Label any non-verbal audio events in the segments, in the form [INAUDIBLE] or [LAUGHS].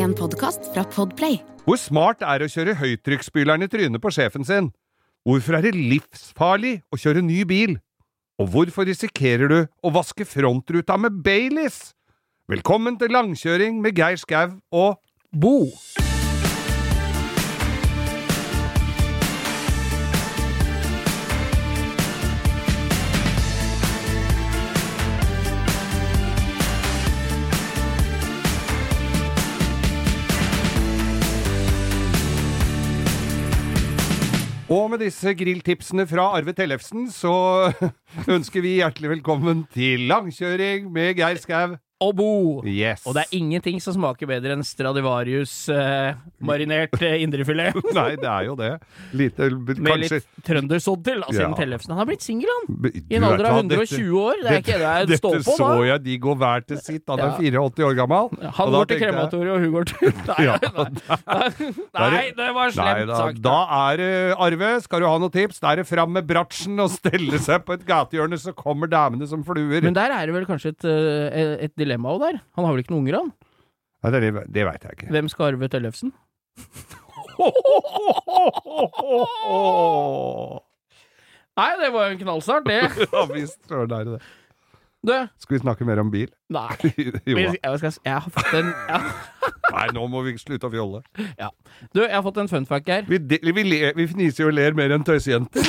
En podkast fra Podplay. Hvor smart er det å kjøre høytrykksspyleren i trynet på sjefen sin? Hvorfor er det livsfarlig å kjøre ny bil? Og hvorfor risikerer du å vaske frontruta med Baileys? Velkommen til langkjøring med Geir Skau og Bo. Og med disse grilltipsene fra Arve Tellefsen så [LAUGHS] ønsker vi hjertelig velkommen til langkjøring med Geir Skau. Og Bo. Yes. Og det er ingenting som smaker bedre enn Stradivarius-marinert eh, indrefilet. [LAUGHS] Nei, det er jo det. Lite, Med kanskje litt trøndersodd til, altså Ja. Tellefsen. Han har blitt singel, han. I en alder av hva, 120 år. Det er ikke det jeg står på, da. Dette så jeg de går hver til sitt. Han er Ja. 84 år gammel. Han går til krematoriet, og hun går til [LAUGHS] Nei, Ja, nei, nei, [LAUGHS] det var slemt sagt. da er det Arve, skal du ha noen tips? Da er det fram med bratsjen og stelle seg på et gatehjørne, så kommer damene som fluer. Men der er det vel kanskje et, eh, et dilemma òg der. Han har vel ikke noen unger, han? Nei, det, det veit jeg ikke. Hvem skal arve Tellefsen? [LAUGHS] Nei, det var jo en knallstart, det. [LAUGHS] Ja visst, er det det. Du, Skal vi snakke mer om bil? nei. [LAUGHS] jo Jeg, skal, jeg har fått en ja. Nei, nå må vi slutte å fjolle. Du, jeg har fått en fun fact her. Vi, de, vi, le, vi fniser og ler mer enn tøysejenter.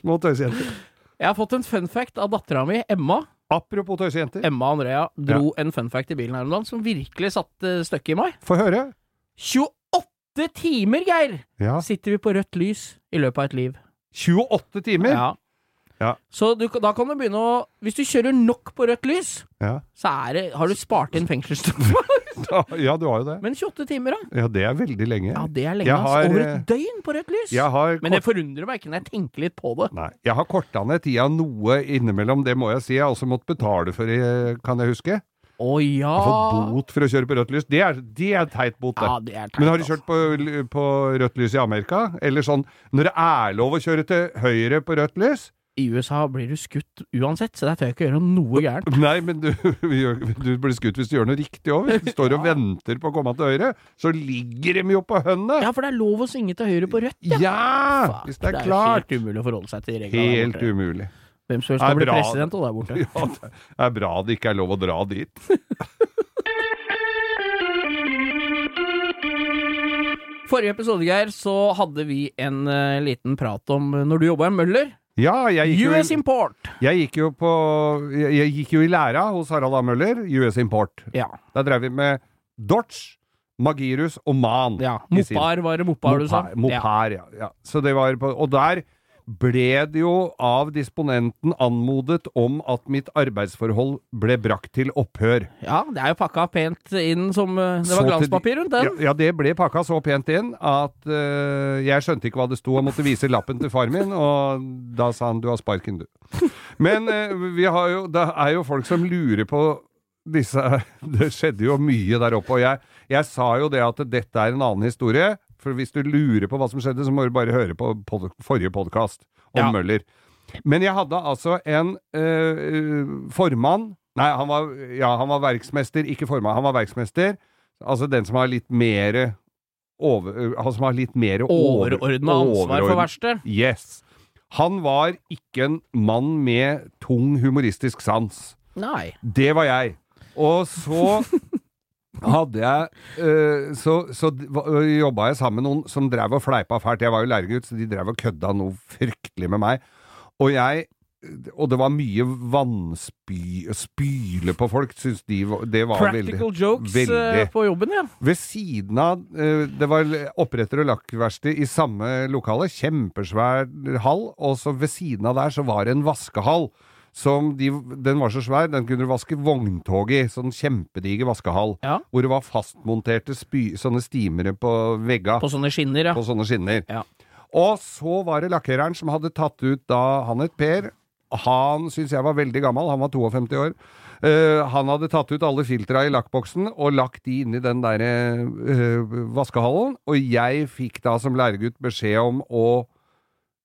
Små tøysejenter. Jeg har fått en fun fact av dattera mi, Emma. Apropos tøysejenter, Emma Andrea dro en fun fact i bilen her om dagen som virkelig satte støkket i meg. få høre. 28 timer, Geir! Ja. Sitter vi på rødt lys i løpet av et liv. 28 timer? Ja. Ja. Så du, da kan du begynne å Hvis du kjører nok på rødt lys, Ja. så er det, har du spart inn fengselsstraff. [LAUGHS] [LAUGHS] ja, du har jo det. Men 28 timer, da? Ja, det er veldig lenge. Ja, det er lenge, Jeg har, Over eh, et døgn på rødt lys! Jeg har Men det forundrer meg ikke når jeg tenker litt på det. Nei, jeg har korta ned tida noe innimellom, det må jeg si. Jeg har også måttet betale for det, kan jeg huske. Å ja! Jeg har fått bot for å kjøre på rødt lys. Det er, det er teit bot, det. Ja, det er teit, Men har du altså. kjørt på, på rødt lys i Amerika? Eller sånn når det er lov å kjøre til høyre på rødt lys? I USA blir du skutt uansett, så der tør jeg ikke gjøre noe [LAUGHS] gærent. Nei, men du, du blir skutt hvis du gjør noe riktig òg. Hvis du står og venter på å komme til høyre, så ligger de jo på hønnet! Ja, for det er lov å svinge til høyre på rødt, ja. Ja! Fuck, Hvis det er jo klart. helt umulig å forholde seg til reglene. Helt umulig. Hvem som helst Det er kan bli president og der borte. [LAUGHS] Ja, det er bra det ikke er lov å dra dit. [LAUGHS] Forrige episode, Geir, så hadde vi en uh, liten prat om eh, når du jobba i Møller. Ja, jeg gikk jo US i, Import. jeg gikk jo på jeg, jeg gikk jo i læra hos Harald A. Møller, US Import. Ja. Der drev vi med Dodge, Magirus og Man. ja. Mopar var det Mopar du sa? Mopar, Mopar ja. ja. Så det var på, og der ble det jo av disponenten anmodet om at mitt arbeidsforhold ble brakt til opphør. Ja, det er jo pakka pent inn som eh, Det var glanspapir rundt den. Ja, ja, det ble pakka så pent inn at uh, jeg skjønte ikke hva det sto, og måtte vise lappen til far min, og da sa han 'du har sparken, du'. [LAUGHS] Men uh, vi har jo, det er jo folk som lurer på disse [LAUGHS] Det skjedde jo mye der oppe, og jeg, jeg sa jo det at dette er en annen historie. For hvis du lurer på hva som skjedde, så må du bare høre på pod forrige podkast om Ja. Møller. Men jeg hadde altså en øh, formann Nei, han var, ja, han var verksmester, ikke formann. Han var verksmester. Altså den som har litt mer over, Han som har litt mer Overordna ansvar for verkstedet. Yes. Han var ikke en mann med tung humoristisk sans. Nei. Det var jeg. Og så [LAUGHS] hadde jeg eh, Så, så jobba jeg sammen med noen som drev og fleipa fælt. Jeg var jo læregutt, så de drev og kødda noe fryktelig med meg. Og jeg og det var mye vannspy Spyle på folk, syns de det var Practical veldig jokes veldig. eh, på jobben, ja. Ved siden av Det var oppretter- og lakkverksted i samme lokale. Kjempesvær hall. Og så ved siden av der så var det en vaskehall. Som de, den var så svær, den kunne du vaske vogntog i. Sånn kjempediger vaskehall. Ja. Hvor det var fastmonterte spy, sånne stimere på vegga. På sånne skinner, ja. På sånne skinner. Ja. Og så var det lakkereren som hadde tatt ut da Han het Per. Han syns jeg var veldig gammel, han var 52 år. Uh, han hadde tatt ut alle filtra i lakkboksen og lagt de inn i den der uh, vaskehallen. Og jeg fikk da som læregutt beskjed om å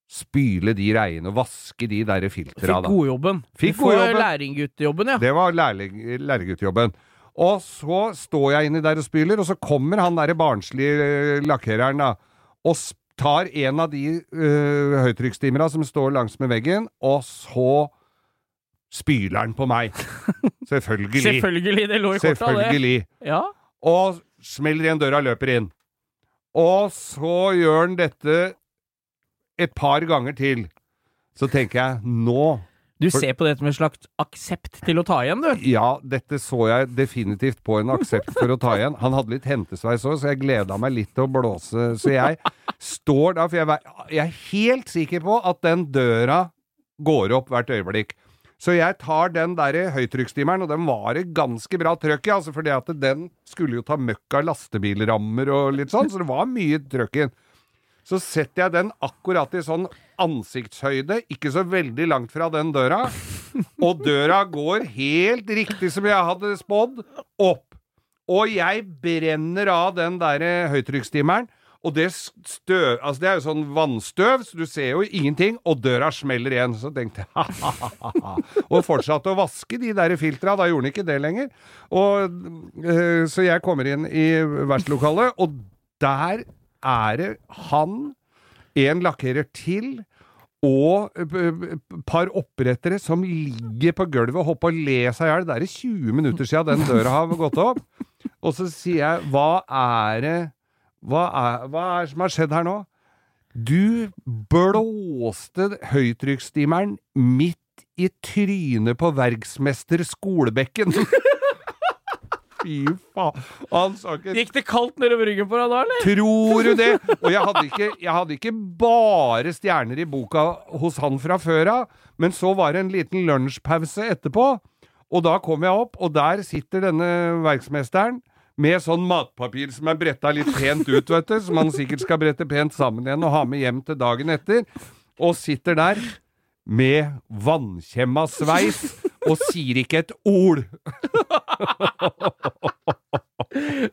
spyle de reiene og vaske de der filtra. Fikk da. godjobben. Fikk Du får godjobben. lærlingguttjobben, ja. Det var lærling- læreguttjobben. Og så står jeg inni der og spyler, og så kommer han derre barnslige eh, lakkereren, da, og tar en av de uh, høytrykkstimera som står langs med veggen, og så spyler han på meg. [LAUGHS] Selvfølgelig. Selvfølgelig, det lå i korta, det. Selvfølgelig. Ja. Og smeller igjen døra løper inn. Og så gjør han dette et par ganger til. Så tenker jeg, nå Du ser på dette med en slags aksept til å ta igjen, du. Ja, dette så jeg definitivt på en aksept for å ta igjen. Han hadde litt hentesveis òg, så jeg gleda meg litt til å blåse. Så jeg står da, for jeg, jeg er helt sikker på at den døra går opp hvert øyeblikk. Så jeg tar den der høytrykksstimeren, og den var det ganske bra trøkk i, altså fordi at den skulle jo ta møkk av lastebilrammer og litt sånn, så det var mye trøkk i den. Så setter jeg den akkurat i sånn ansiktshøyde, ikke så veldig langt fra den døra. Og døra går helt riktig som jeg hadde spådd, opp. Og jeg brenner av den der høytrykksstimeren. Og det støv Altså, det er jo sånn vannstøv, så du ser jo ingenting, og døra smeller igjen. Så tenkte jeg [LAUGHS] ha-ha-ha. Og fortsatte å vaske de der filtra. Da gjorde han ikke det lenger. Og, eh, så jeg kommer inn i verkstedlokalet, og der er det han, en lakkerer til, og par opprettere som ligger på gulvet og hopper og ler le seg i hjel. Det er 20 minutter siden den døra har gått opp. Og så sier jeg, hva er det hva er, hva er det som har skjedd her nå? Du blåste høytrykksstimeren midt i trynet på verksmester Skolebekken. [LAUGHS] Fy faen. Ikke Gikk det kaldt nedover ryggen på deg da, eller? Tror du det? Og jeg hadde ikke, jeg hadde ikke bare stjerner i boka hos han fra før av, men så var det en liten lunsjpause etterpå, og da kom jeg opp, og der sitter denne verksmesteren med sånn matpapir som er bretta litt pent ut, vet du, som han sikkert skal brette pent sammen igjen og ha med hjem til dagen etter, og sitter der med vannkjemma sveis og sier ikke et ord. [LAUGHS]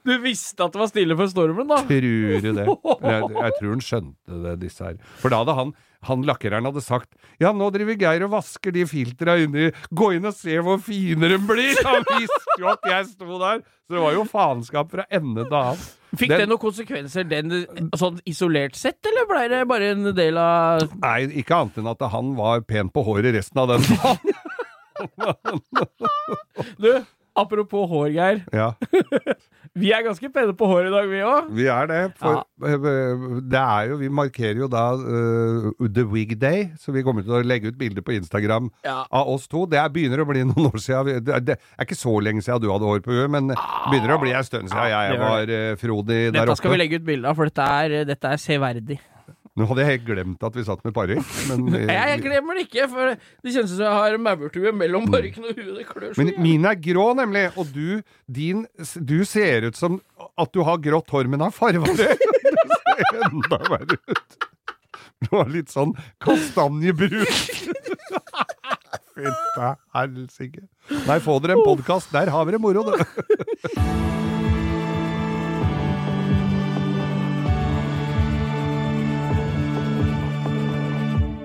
Du visste at det var stille før stormen, da. Tror du det? Jeg, jeg tror han skjønte det, disse her. For da hadde han, han lakkereren hadde sagt Ja, nå driver Geir og vasker de filtra inni Gå inn og se hvor fine de blir! Han visste jo at jeg sto der! Så det var jo faenskap fra ende til annen. Fikk Den- det noen konsekvenser, den sånn isolert sett, eller blei det bare en del av Nei, ikke annet enn at han var pen på håret resten av den dagen. Du, apropos hår, Geir. Ja, [LAUGHS] Vi er ganske pene på hår i dag, vi òg. vi er det. For eh, det er jo Vi markerer jo da uh, The Wig Day, så vi kommer til å legge ut bilder på Instagram Ja. av oss to. Det er, begynner å bli noen år siden. Vi- Det er, det er ikke så lenge siden du hadde hår på huet, men det begynner å bli en stund siden Ja, jeg det gjør var uh, frodig der Dette skal vi legge ut bilde av, for dette er, dette er severdig. Nå hadde jeg helt glemt at vi satt med parykk, Jeg, [LAUGHS] jeg glemmer det ikke, for det kjennes som jeg har maurtue mellom parykken og huet. Det klør så men min er grå, nemlig. Og du, din, du ser ut som at du har grått hår, men har farga [LAUGHS] det. Du ser enda verre ut. Du har litt sånn kastanjebrun. [LAUGHS] Fytte helsike. Nei, få dere en podkast. Der har vi det moro, det.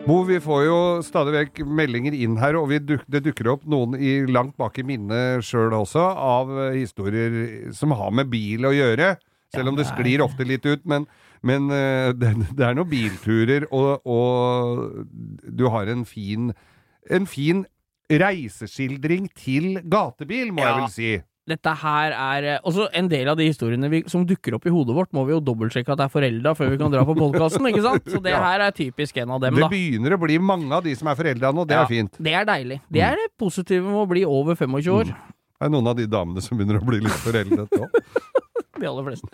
Bo, vi får jo stadig vekk meldinger inn her, og vi duk, det dukker opp noen i langt bak i minnet sjøl også, av eh, historier som har med bil å gjøre. Selv om det sklir ofte litt ut, men, men eh, [LAUGHS] det, det er noen bilturer, og, og du har en fin, en fin reiseskildring til gatebil, må Ja. jeg vel si. Dette her er eh, Også en del av de historiene vi, som dukker opp i hodet vårt, må vi jo dobbeltsjekke at det er forelda før vi kan dra på podkasten, ikke sant? Så det Ja. her er typisk en av dem, Det begynner å bli mange av de som er forelda nå, det Ja, er fint. Det er deilig. Det er det positive med å bli over 25 år. Det er noen av de damene som begynner å bli litt foreldet òg. [LAUGHS] De aller fleste.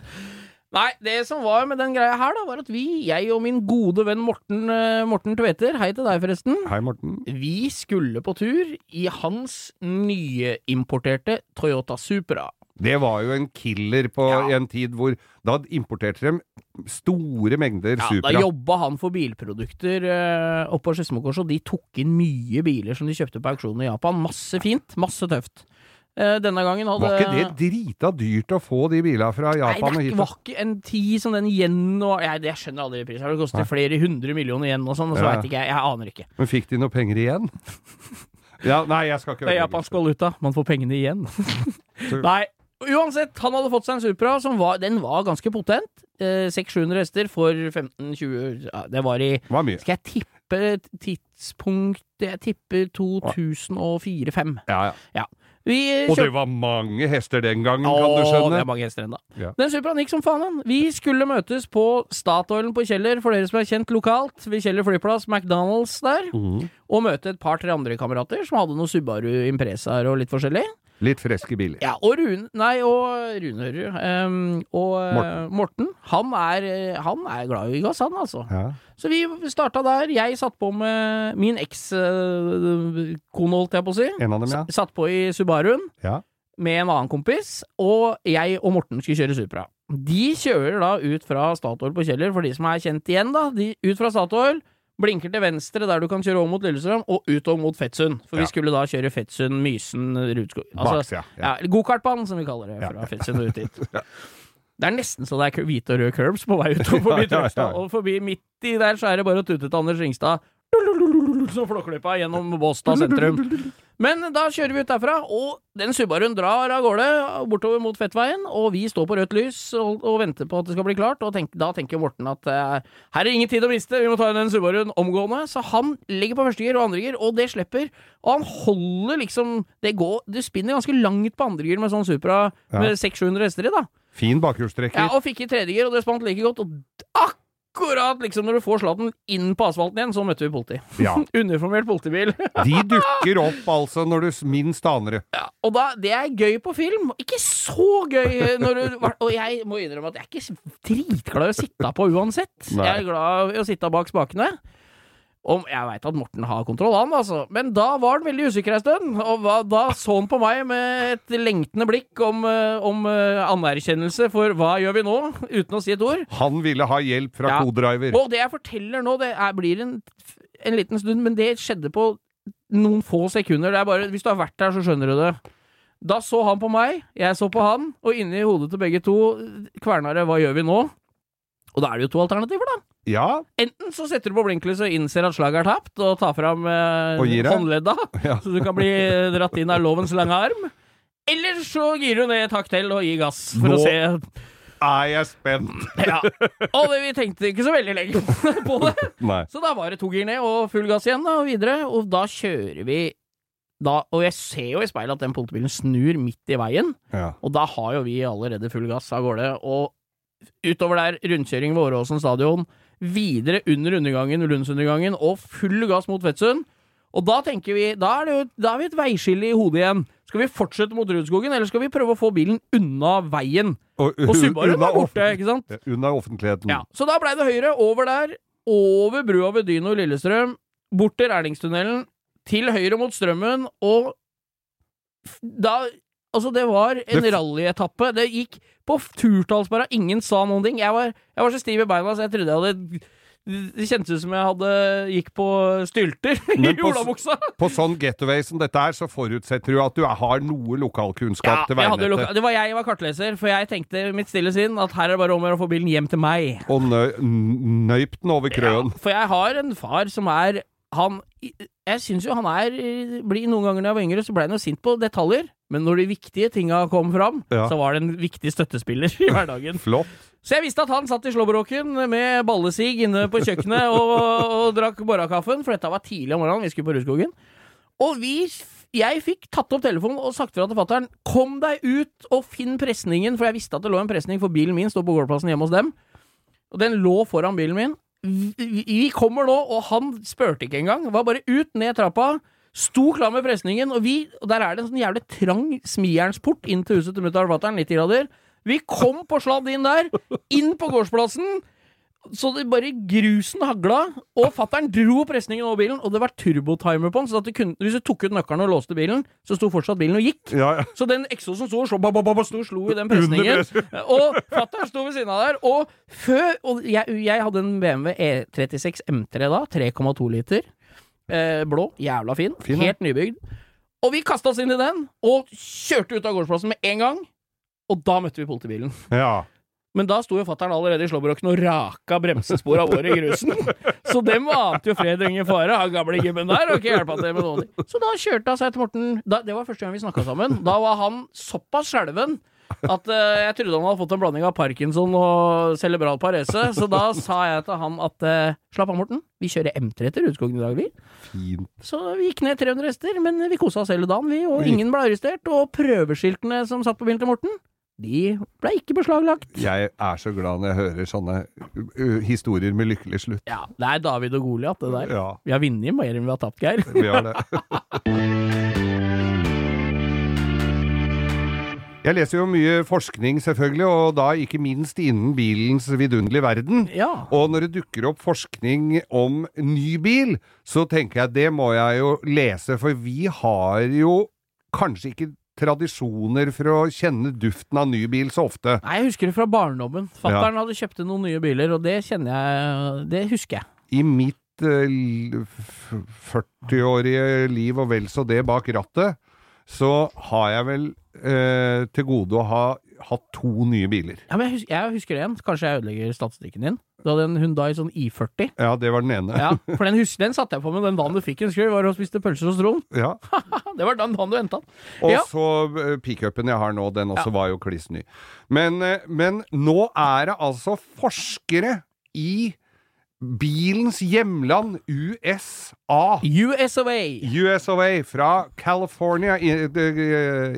Nei, det som var med den greia her, da, var at vi, jeg og min gode venn Morten, eh, Morten Tveter, hei til deg forresten, Hei, Morten. vi skulle på tur i hans nyimporterte Toyota Supra. Det var jo en killer på Ja. i en tid hvor Da importerte de store mengder Ja, Supra. Da jobba han for bilprodukter uh, oppe på Skedsmokorset, og de tok inn mye biler som de kjøpte på auksjonen i Japan. Masse fint, masse tøft. Eh, denne gangen hadde Var ikke det drita dyrt å få de bilene fra Nei, Japan og det var ikke en ti som den igjen og jeg, Jeg skjønner aldri prisen. Det koster Nei. flere hundre millioner igjen og sånn, og så Ja. veit ikke jeg. Jeg aner ikke. Men fikk de noe penger igjen? [LAUGHS] ja, nei, jeg skal ikke Det er japansk valuta. Man får pengene igjen. [LAUGHS] Nei, Uansett, han hadde fått seg en Supra som var Den var ganske potent. Eh, 600-700 hester for 15-20 ja, Det var i Var mye. Skal jeg tippe tidspunkt Jeg tipper 2004-2005. Ja, ja. Vi Og det var mange hester den gangen, kan du skjønne. det er mange hester ennå. Ja. Den Supraen gikk som faen, han. Vi skulle møtes på Statoilen på Kjeller, for dere som er kjent lokalt, ved Kjeller flyplass, McDonald's der, mm. og møte et par-tre andre kamerater som hadde noen Subaru Impresaer og litt forskjellig. Litt freske biler. Ja, og Rune Nei, og Rune, hører du. Ehm, og eh, Morten. Morten. Han er, eh, han er glad i gass, han, altså. Ja. Så vi starta der. Jeg satt på med min ekskone, holdt jeg på å si. En av dem, ja. Satt på i Subaruen ja. med en annen kompis, og jeg og Morten skulle kjøre Supra. De kjører da ut fra Statoil på Kjeller, for de som er kjent igjen, da. De, ut fra Statoil, blinker til venstre der du kan kjøre over mot Lillestrøm, og utover mot Fettsund. For Ja. vi skulle da kjøre Fettsund, Mysen, Rudskog Altså. Ja. ja, Gokartbanen, som vi kaller det, fra. Fettsund og ut dit. [LAUGHS] Det er nesten så det er hvite og røde curbs på vei utover forbi. [LAUGHS] Trøgstad. Og forbi midt i der så er det bare å tute til Anders Ringstad. Som flåklypa gjennom Båstad sentrum. Men da kjører vi ut derfra, og den Subaruen drar av gårde bortover mot Fettveien, og vi står på rødt lys og, og venter på at det skal bli klart, og tenk, da tenker Morten at eh, her er ingen tid å miste, vi må ta inn den Subaruen omgående. Så han legger på første gir og andre gir, og det slipper. Og han holder liksom Det går Du spinner ganske langt på andre gir med sånn Supra Ja. med 600-700 hester i, da. Fin bakhjulstrekker. Ja, og fikk i tredje gir, og det spant like godt. Og akkurat liksom når du får Zlatan inn på asfalten igjen, så møtte vi politi. Ja. [LAUGHS] Uniformert politibil. De dukker opp altså når du minst aner det. Ja, og da, det er gøy på film. Ikke så gøy når du Og jeg må innrømme at jeg er ikke dritglad i å sitte på uansett. Nei. Jeg er glad i å sitte bak spakene. Om, jeg veit at Morten har kontroll, han, altså. Men da var han veldig usikker ei stund. Og da så han på meg med et lengtende blikk om, eh, om eh, anerkjennelse for hva gjør vi nå, uten å si et ord. Han ville ha hjelp fra Ja. co-driver. Og det jeg forteller nå, det er, blir en, en liten stund, men det skjedde på noen få sekunder. Det er bare, hvis du har vært der, så skjønner du det. Da så han på meg, jeg så på han, og inni hodet til begge to kverna det 'hva gjør vi nå?' Og da er det jo to alternativer, da. Ja, Enten så setter du på blinklyset og innser at slaget er tapt, og tar fram eh, håndledda, [LAUGHS] Ja. så du kan bli dratt inn av lovens lange arm. Eller så gir du ned et hakk til og gir gass, for Nå- å se er jeg spent. ja. Og det, vi tenkte ikke så veldig lenge [LAUGHS] på det. Nei. Så da var det to gir ned og full gass igjen, da, og videre. Og da kjører vi da, Og jeg ser jo i speilet at den politibilen snur midt i veien, Ja. og da har jo vi allerede full gass av gårde. Og utover der, rundkjøring ved Åråsen stadion, videre under undergangen, Lundsundergangen, og full gass mot Fettsund. Og da tenker vi, da er, det jo, da er vi et veiskille i hodet igjen. Skal vi fortsette mot Rudskogen, eller skal vi prøve å få bilen unna veien? Og, Og Subaruen var borte, ikke sant? Unna offentligheten. Ja, så da blei det høyre, over der, over brua ved Dyno Lillestrøm, bort til Erlingstunnelen, til høyre mot Strømmen, og da Altså, det var en rallyetappe. Det gikk på turtallsbara, ingen sa noen ting. Jeg var, jeg var så stiv i beina, så jeg trodde jeg hadde Det kjentes ut som jeg hadde gikk på stylter [LAUGHS] i olabuksa. på. På sånn getaway som dette er, så forutsetter du at du har noe lokalkunnskap til veinettet. loka- det var jeg jeg var kartleser, for jeg tenkte mitt stille sinn at her er det bare om å få bilen hjem til meg. Og nø nøypt den over krøen. Ja, for jeg har en far som er Han Jeg syns jo han er blir Noen ganger når jeg var yngre, så ble han jo sint på detaljer. Men når de viktige tinga kom fram, Ja. så var det en viktig støttespiller i hverdagen. Flott. Så jeg visste at han satt i slåbroken med ballesig inne på kjøkkenet og, og drakk morgenkaffen, for dette var tidlig om morgenen, vi skulle på Rudskogen. Og vi jeg fikk tatt opp telefonen og sagt fra til fatter'n Kom deg ut og finn presningen, for jeg visste at det lå en presning, for bilen min sto på gårdplassen hjemme hos dem. Og den lå foran bilen min. Vi, kommer nå, og han spurte ikke engang. Var bare ut, ned trappa. Sto klar med presningen, og vi Og der er det en sånn jævlig trang smijernsport inn til huset til mutter'n og fatter'n, 90 grader. Vi kom på sladd inn der, inn på gårdsplassen. Så det bare grusen hagla, og fattern dro presningen over bilen, og det var turbotimer på den, så at du kunne, hvis du tok ut nøkkelen og låste bilen, så sto fortsatt bilen og gikk. Ja, ja. Så den eksosen sto og slo, ba, ba, ba, ba, sto slo i den presningen. Og fatter'n sto ved siden av der, og før Og jeg, jeg hadde en BMW E36 M3 da, 3,2 liter. Eh, blå. Jævla fin. Fin, ja. Helt nybygd. Og vi kasta oss inn i den, og kjørte ut av gårdsplassen med en gang. Og da møtte vi politibilen. ja. Men da sto jo fatter'n allerede i slåbroken og raka bremsespora våre i grusen. [LAUGHS] Så dem ante jo fred og ingen fare. Han gamle gubben der og ikke hjelpa til med noe. Så da kjørte han seg til Morten da, Det var første gang vi snakka sammen. Da var han såpass skjelven At uh, jeg trodde han hadde fått en blanding av parkinson og cerebral parese, så da [LAUGHS] sa jeg til han at uh, slapp av, Morten, vi kjører M3 til Rudskogen i dag, vi. Fint. Så vi gikk ned 300 hester, men vi kosa oss hele dagen, vi, og ingen ble arrestert. Og prøveskiltene som satt på bilen til Morten, de ble ikke beslaglagt. Jeg er så glad når jeg hører sånne uh, historier med lykkelig slutt. Ja, det er David og Goliat, det der. Ja, Vi har vunnet mer enn vi har tapt, Geir. vi har det. [LAUGHS] [LAUGHS] Jeg leser jo mye forskning, selvfølgelig, og da ikke minst innen bilens vidunderlige verden. Ja. Og når det dukker opp forskning om ny bil, så tenker jeg det må jeg jo lese, for vi har jo kanskje ikke tradisjoner for å kjenne duften av ny bil så ofte. Nei, jeg husker det fra barndommen. Fattern hadde kjøpt noen nye biler, og det kjenner jeg Det husker jeg. I mitt eh, 40-årige liv og vel så det bak rattet, så har jeg vel eh, til gode å ha hatt to nye biler. Ja, men jeg husker, jeg husker en. Kanskje jeg ødelegger statistikken din. Du hadde en Hundai sånn I40. Ja, det var den ene. Ja, [LAUGHS] for den, husker, den satte jeg på med den dagen du fikk den. Husker du? Var og spiste pølser hos Trond. Ja. [LAUGHS] Det var den dagen du henta den. Og Ja. så uh, pickupen jeg har nå, den også Ja. var jo kliss ny. Men, eh, men nå er det altså forskere i bilens hjemland, USA. US. USOA fra California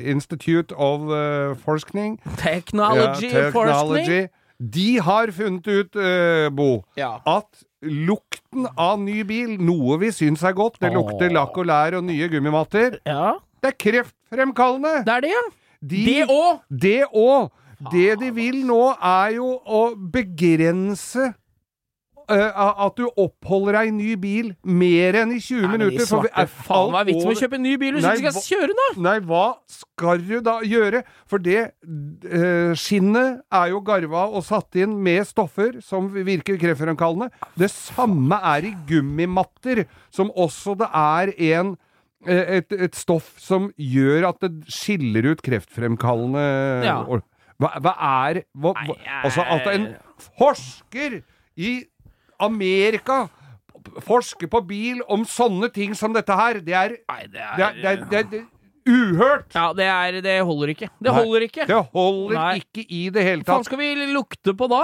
Institute of eh, Forskning. Technology, Ja, forskning. De har funnet ut, uh, Bo, Ja. at lukten av ny bil, noe vi syns er godt, det lukter lakk og lær og nye gummimatter, ja. det er kreftfremkallende! Det er det, ja. De- Det òg! Det òg! Det de vil nå, er jo å begrense at du oppholder deg i ny bil mer enn i 20 Nei, minutter. for vi er faen, hva er vitsen med å kjøpe en ny bil hvis du ikke skal kjøre, da? Nei, hva skal du da gjøre? For det uh, skinnet er jo garva og satt inn med stoffer som virker kreftfremkallende. Det samme er i gummimatter, som også det er en eh, et, et stoff som gjør at det skiller ut kreftfremkallende Ja. hva, hva er hva, hva, Altså at en forsker i Amerika forsker på bil om sånne ting som dette her, det er Nei, det det er, det er, det er, det er uhørt! Ja, det, er, det holder ikke. Det Nei, holder ikke. Det holder Nei. ikke i det hele Hva faen tatt. skal vi lukte på da?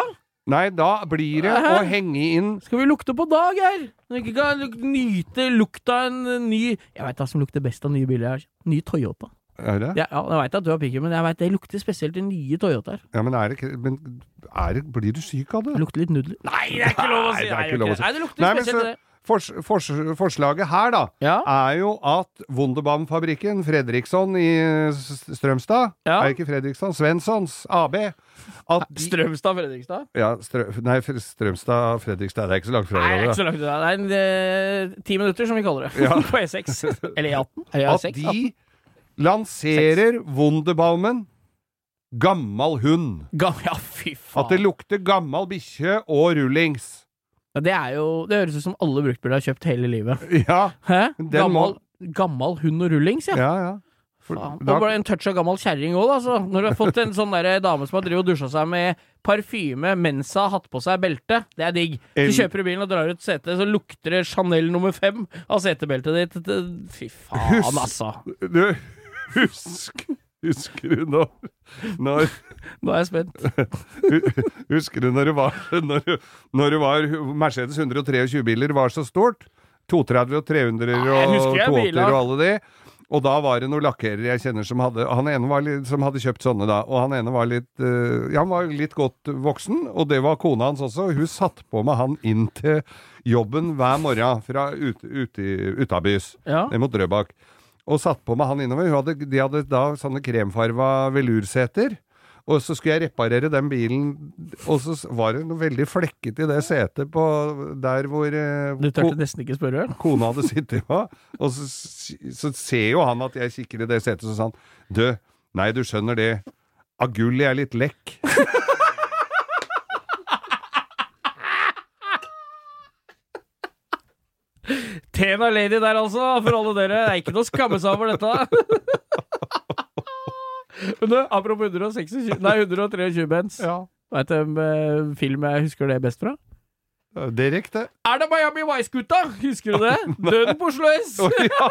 Nei, da blir det å henge inn Skal vi lukte på da, Geir? Når vi ikke kan nyte lukta av en eh, ny Jeg veit hva som lukter best av nye biler. her. Ny Toyota. Er det? Ja, jeg veit at du har pikken, men jeg vet det lukter spesielt i nye Toyotaer. Ja, men, er det, men er det, blir du syk av Det det? lukter litt nudler. Nei, det er ikke lov å si! Nei, det er ikke lov å si. Nei, det lukter Nei, men spesielt så- det. Fors, fors, forslaget her, da, Ja. er jo at Wunderbaum-fabrikken, Fredriksson i Strømstad Ja. Er ikke Fredriksson, Svenssons AB. Strømstad Fredrikstad? ja, Strø, nei, Strømstad, Fredrikstad. Det er ikke så langt fra Nei, det er ikke så langt fra. Det er en eh, ti minutter, som vi kaller det. Ja. [LAUGHS] På E6. Eller E18. At E6. de lanserer Wunderbaumen gammal hund. Gam [LAUGHS] ja, fy faen. At det lukter gammal bikkje og rullings. Ja, det er jo Det høres ut som alle bruktbiler har kjøpt hele livet. [LAUGHS] Ja, Hæ? Gammal, må... gammal hund og rullings, ja. ja, ja. For Faen. da- Og bare en touch av gammel kjerring òg, altså. Når du har fått en sånn der dame som har drevet og dusja seg med parfyme mens hun har hatt på seg belte, det er digg. Du kjøper du bilen og drar ut setet, så lukter det Chanel nummer fem av setebeltet ditt. Fy faen, Husk- altså. Du, husk Husker du når, når Nå er jeg spent. Husker du når det var Når, når det var Mercedes 123 biler var så stort? 230 og 300 og husker 280 og alle de. Og da var det noen lakkerere jeg kjenner som hadde Han ene var litt, som hadde kjøpt sånne da, og han ene var litt eh, Ja, han var litt godt voksen, og det var kona hans også. Hun satt på med han inn til jobben hver morgen fra ut, ut, utabys, Ja. ned mot Drøbak. Og satt på med han innover. Hadde, de hadde da sånne kremfarva velurseter. Og så skulle jeg reparere den bilen, og så var det noe veldig flekket i det setet på der hvor eh, Du turte nesten ikke spørre? kona hadde sittet på. Og så, så ser jo han at jeg kikker i det setet, så sa han Du, nei, du skjønner det. Agulli er litt lekk. Tena Lady der, altså, for alle dere. Det er ikke noe å skamme seg over dette. [LAUGHS] Men du, apropos 126, nei, 123 bens. Ja. Veit du hvilken film jeg husker det best fra? Det er riktig. Er det Miami Vice-gutta? Husker du det? [LAUGHS] Døden på Oslo S! Å, ja.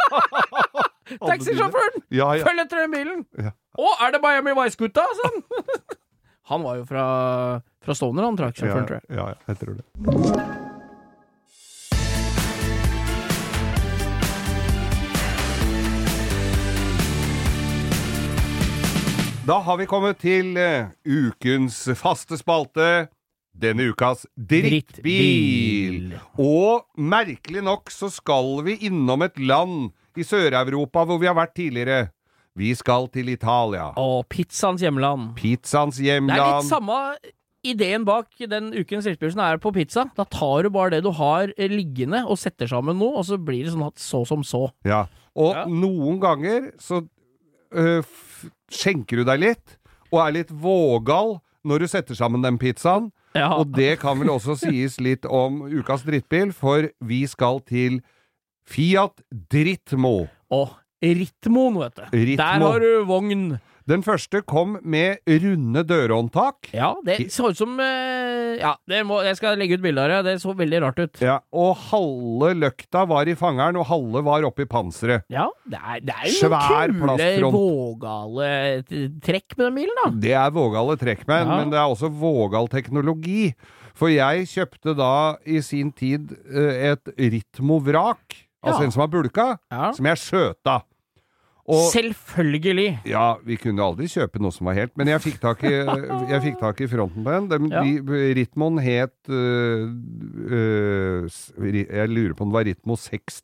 [LAUGHS] Taxisjåføren! Ja, ja. Følg etter den bilen! Ja. Å, er det Miami Vice-gutta? Sånn. han var jo fra, fra Stovner, han trakk sjåføren, tror jeg. ja, ja, jeg tror det. Da har vi kommet til eh, ukens faste spalte. Denne ukas drittbil. Og merkelig nok så skal vi innom et land i Sør-Europa hvor vi har vært tidligere. Vi skal til Italia. Og pizzaens hjemland. Pizzaens Det er litt samme ideen bak den ukens drittbil som er på pizza. Da tar du bare det du har eh, liggende og setter sammen noe, og så blir det sånn at så som så. Ja. Og Ja. noen ganger så øh, skjenker du deg litt, og er litt vågal når du setter sammen den pizzaen. Ja. Og det kan vel også sies litt om ukas drittbil, for vi skal til Fiat Drittmo. Å, Ritmoen, vet du. Ritmo. Der har du vogn. Den første kom med runde dørhåndtak. Ja, det så ut som eh, Ja, det må, jeg skal legge ut bilde av det. Det så veldig rart ut. Ja, og halve løkta var i fangeren, og halve var oppi panseret. Ja, det er, det er jo Svær kule, vågale trekk med den bilen, da. Det er vågale trekk med, Ja. men det er også vågal teknologi. For jeg kjøpte da i sin tid eh, et Ritmo-vrak, altså Ja. en som har bulka, Ja. som jeg skjøta. Og Selvfølgelig. ja, vi kunne aldri kjøpe noe som var helt, men jeg fikk tak i, jeg fikk tak i fronten på en. Den, Ja. de, het øh, øh, Jeg lurer på om det var Ritmo 60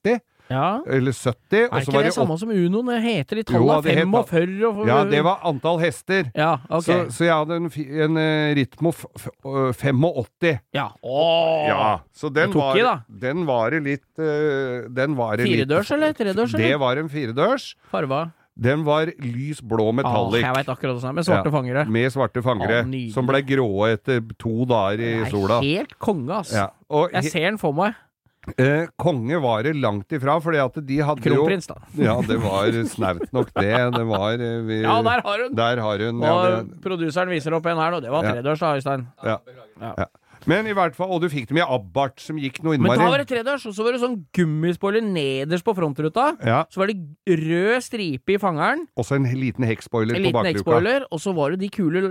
Ja. eller 70. Er ikke var det samme som Uno? Det heter de tallene 45 og Ja, det var antall hester. Ja, okay. Så, så jeg hadde en, en eh, Ritmo f f øh, 85. ja. Åh. Ja, så den tok var, i, da. den var det litt Den var det Firedørs eller tredørs? Det var en firedørs. Farva? Den var lys blå metallic. Ah, jeg vet akkurat sånn. Med svarte Ja. fangere. Med svarte fangere, ah, som ble grå etter to dager i sola. helt konge, ass. Ja. Jeg ser den for meg. Eh, konge var det langt ifra, fordi at de hadde Kronprins, da. Ja, det var snaut nok, det. Det var eh, vi, Ja, der har hun! Der har hun. Ja, Og det, produseren viser opp en her, nå. det var Ja. tredørs, da, Øystein. ja. Ja. Men i hvert fall, og du fikk dem i Abarth, som gikk noe innmari Men da var det tredørs, og så var det sånn gummispoiler nederst på frontruta. Ja, Så var det rød stripe i fangeren, også en liten hekkspoiler en på liten bakluka. Og så var det de kule,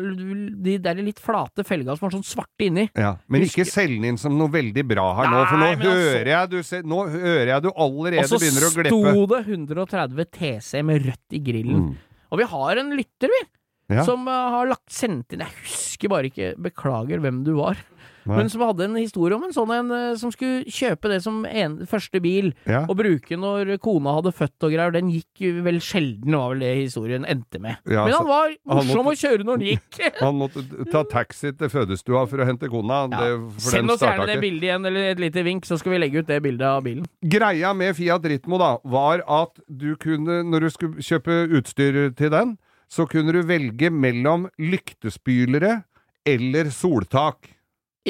de der litt flate felga som var sånn svarte inni. Ja, men Husker- ikke selg den inn som noe veldig bra her nå, for nå Nei, hører, altså- hører jeg du Nå hører jeg du allerede Og så begynner å glippe. sto det 130 TC med rødt i grillen. Mm. Og vi har en lytter, vi, Ja. som eh, har lagt sendt inn Jeg husker bare ikke, beklager hvem du var. Nei. Men som hadde en historie om en sånn en eh, som skulle kjøpe det som en, første bil, Ja. og bruke når kona hadde født og greier. Den gikk vel sjelden, var vel det historien endte med. Ja, Men han var morsom måtte- å kjøre når den gikk. [LAUGHS] Han måtte ta taxi til fødestua for å hente kona. Ja. Det, Send oss gjerne det bildet igjen, eller et lite vink, så skal vi legge ut det bildet av bilen. Greia med Fiat Ritmo da, var at du kunne, når du skulle kjøpe utstyr til den, så kunne du velge mellom lyktespylere eller soltak.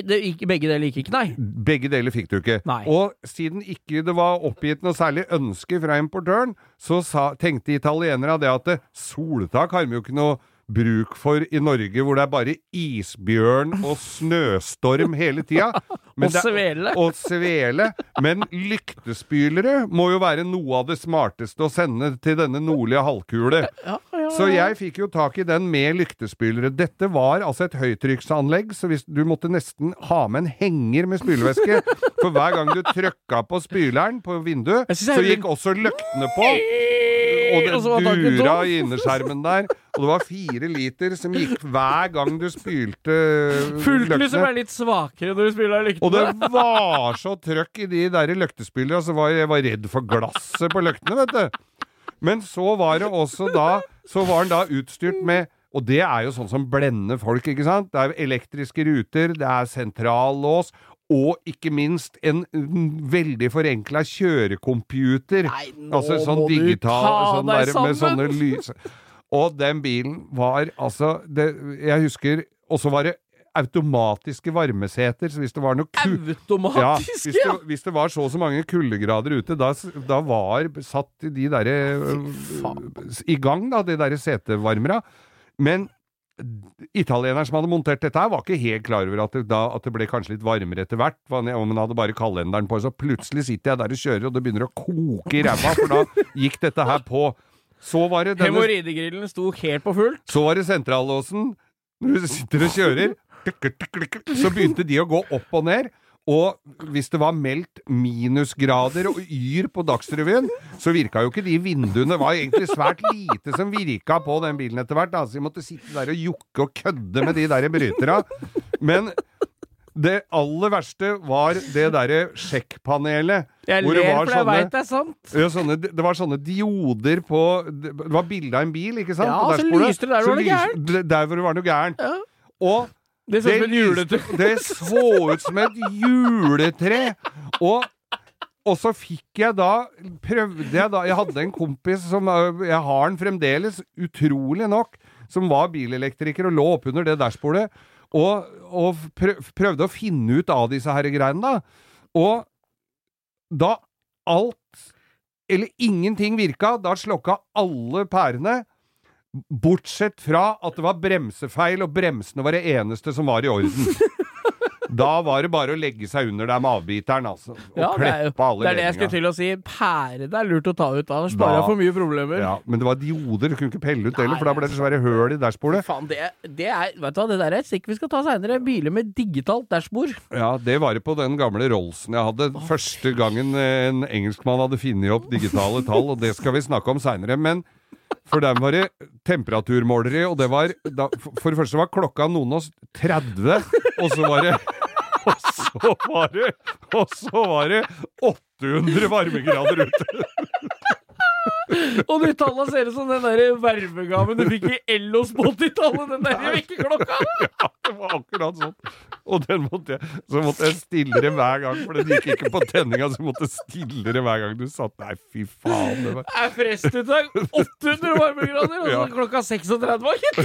Det ikke, begge deler gikk ikke, nei. Begge deler fikk du ikke. Nei. Og siden ikke det var oppgitt noe særlig ønske fra importøren, så sa, tenkte italienere det at det, soltak har vi jo ikke noe bruk for i Norge, hvor det er bare isbjørn og snøstorm hele tida. [LAUGHS] Men Og svele. Og svele. Men lyktespylere må jo være noe av det smarteste å sende til denne nordlige halvkule. Ja, ja, Så jeg fikk jo tak i den med lyktespylere. Dette var altså et høytrykksanlegg, så hvis du måtte nesten ha med en henger med spylevæske. For hver gang du trykka på spyleren på vinduet, så gikk også løktene på. Og det Og dura i innerskjermen der. Og det var fire liter som gikk hver gang du spylte Fulgte løktene. er litt svakere når du spiller lyktene. Og det var så trøkk i de der løktespillene, så var jeg, jeg var redd for glasset på løktene, vet du. Men så var det også da Så var den da utstyrt med og det er jo sånn som blender folk, ikke sant? Det er elektriske ruter, det er sentrallås, og ikke minst en veldig forenkla kjørecomputer. Nei, nå Altså sånn må du digital ta sånn deg der, med sammen. sånne lys... Og den bilen var altså det, Jeg husker Og så var det automatiske varmeseter, så hvis det var noe ku... Ja, hvis, ja! det, hvis det var så og så mange kuldegrader ute, da, da var satt de derre i gang, da, de derre setevarmera. Men italieneren som hadde montert dette her, var ikke helt klar over at det, da, at det ble kanskje litt varmere etter hvert. Om han hadde bare kalenderen på, så plutselig sitter jeg der og kjører, og det begynner å koke i ræva, for da gikk dette her på. så var det denne Hemoroidegrillen sto helt på fullt. Så var det sentrallåsen. Når du sitter og kjører, så begynte de å gå opp og ned. Og hvis det var meldt minusgrader og yr på Dagsrevyen, så virka jo ikke de vinduene. Det var egentlig svært lite som virka på den bilen etter hvert. Altså, vi måtte sitte der og jokke og kødde med de der brytera. Men det aller verste var det derre sjekkpanelet. Jeg ler, for jeg veit det er sant. ja, sånne, det var sånne dioder på Det var bilde av en bil, ikke sant? Ja, så lyste det der hvor det var noe gærent. Der hvor det var noe gærent. Ja. Og Det så ut som et juletre. [LAUGHS] det så ut som et juletre! Og, og så fikk jeg da Prøvde jeg da Jeg hadde en kompis som øh, Jeg har den fremdeles, utrolig nok, som var bilelektriker og lå oppunder det dashbordet. Og, og prøvde å finne ut av disse her greiene, da. Og da alt eller ingenting virka, da slokka alle pærene. Bortsett fra at det var bremsefeil, og bremsene var det eneste som var i orden. [LAUGHS] Da var det bare å legge seg under der med avbiteren, altså. Og Ja, kleppe alle det er det jeg skulle til å si. Pære det er lurt å ta ut. Da sparer jeg for mye problemer. Ja, men det var dioder, du kunne ikke pelle ut Nei, heller, for da ble det svære høl i dashbordet. Faen, det, det er Vet du hva, det der er et stikk vi skal ta seinere. Biler med digitalt dashbord. Ja, det var det på den gamle Rollsen jeg hadde. Første gangen en engelskmann hadde funnet opp digitale tall, og det skal vi snakke om seinere. Men for dem var det temperaturmålere og det var da, For det første var klokka noen av oss 30, og så var det Og så var det Og så var det 800 varmegrader ute! [LAUGHS] Og de tallene ser ut som den der vervegaven du fikk i Ellos på 80-tallet. Den der vekkerklokka. [LAUGHS] Ja, det var akkurat sånn. Og den måtte jeg, så måtte jeg stille det hver gang, for den gikk ikke på tenninga, så jeg måtte stille det hver gang du satt Nei, fy faen. Det var Er frestuttak [LAUGHS] 800 varmegrader, og så Ja. klokka 36, var gitt.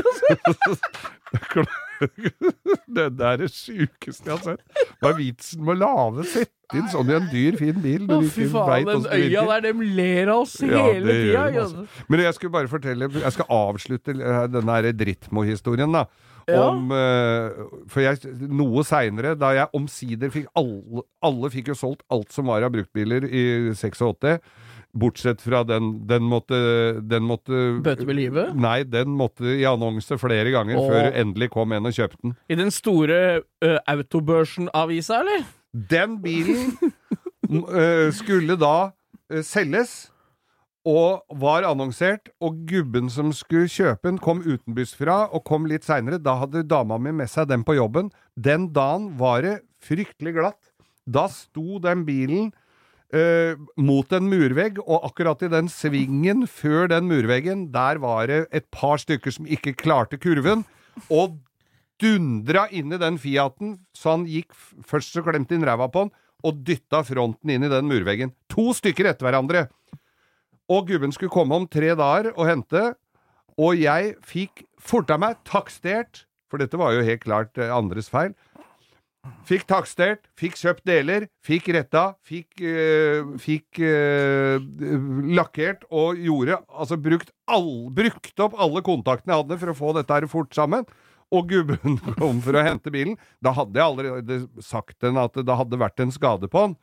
[LAUGHS] Det der er det sjukeste jeg har sett. Hva er vitsen med å lave sette inn sånn i en dyr, fin bil? Å, fy faen, den øya der, dem ler av oss Ja, hele tida. altså. Men jeg skulle bare fortelle Jeg skal avslutte denne den der Drittmo-historien, da. Ja. Om eh, For jeg Noe seinere, da jeg omsider fikk alle Alle fikk jo solgt alt som var av bruktbiler i 86. Bortsett fra den Den måtte, den måtte Bøte med livet? Nei, den måtte i annonse flere ganger Åh. før endelig kom en og kjøpte den. I den store uh, Autobørsen-avisa, eller? Den bilen øh, skulle da uh, selges, og var annonsert, og gubben som skulle kjøpe den, kom utenbys fra, og kom litt seinere. Da hadde dama mi med seg den på jobben. Den dagen var det fryktelig glatt. Da sto den bilen øh, mot en murvegg, og akkurat i den svingen før den murveggen, der var det et par stykker som ikke klarte kurven, og dundra inn i den Fiaten, så han gikk Først så klemte inn ræva på han, og dytta fronten inn i den murveggen. To stykker etter hverandre. Og gubben skulle komme om tre dager og hente, og jeg fikk forta meg takstert, for dette var jo helt klart eh, andres feil. Fikk takstert, fikk kjøpt deler, fikk retta, fikk, øh, fikk øh, lakkert og gjorde Altså brukt all, brukt opp alle kontaktene jeg hadde for å få dette her fort sammen. Og gubben [LAUGHS] kom for å hente bilen. Da hadde jeg allerede sagt den at det hadde vært en skade på den.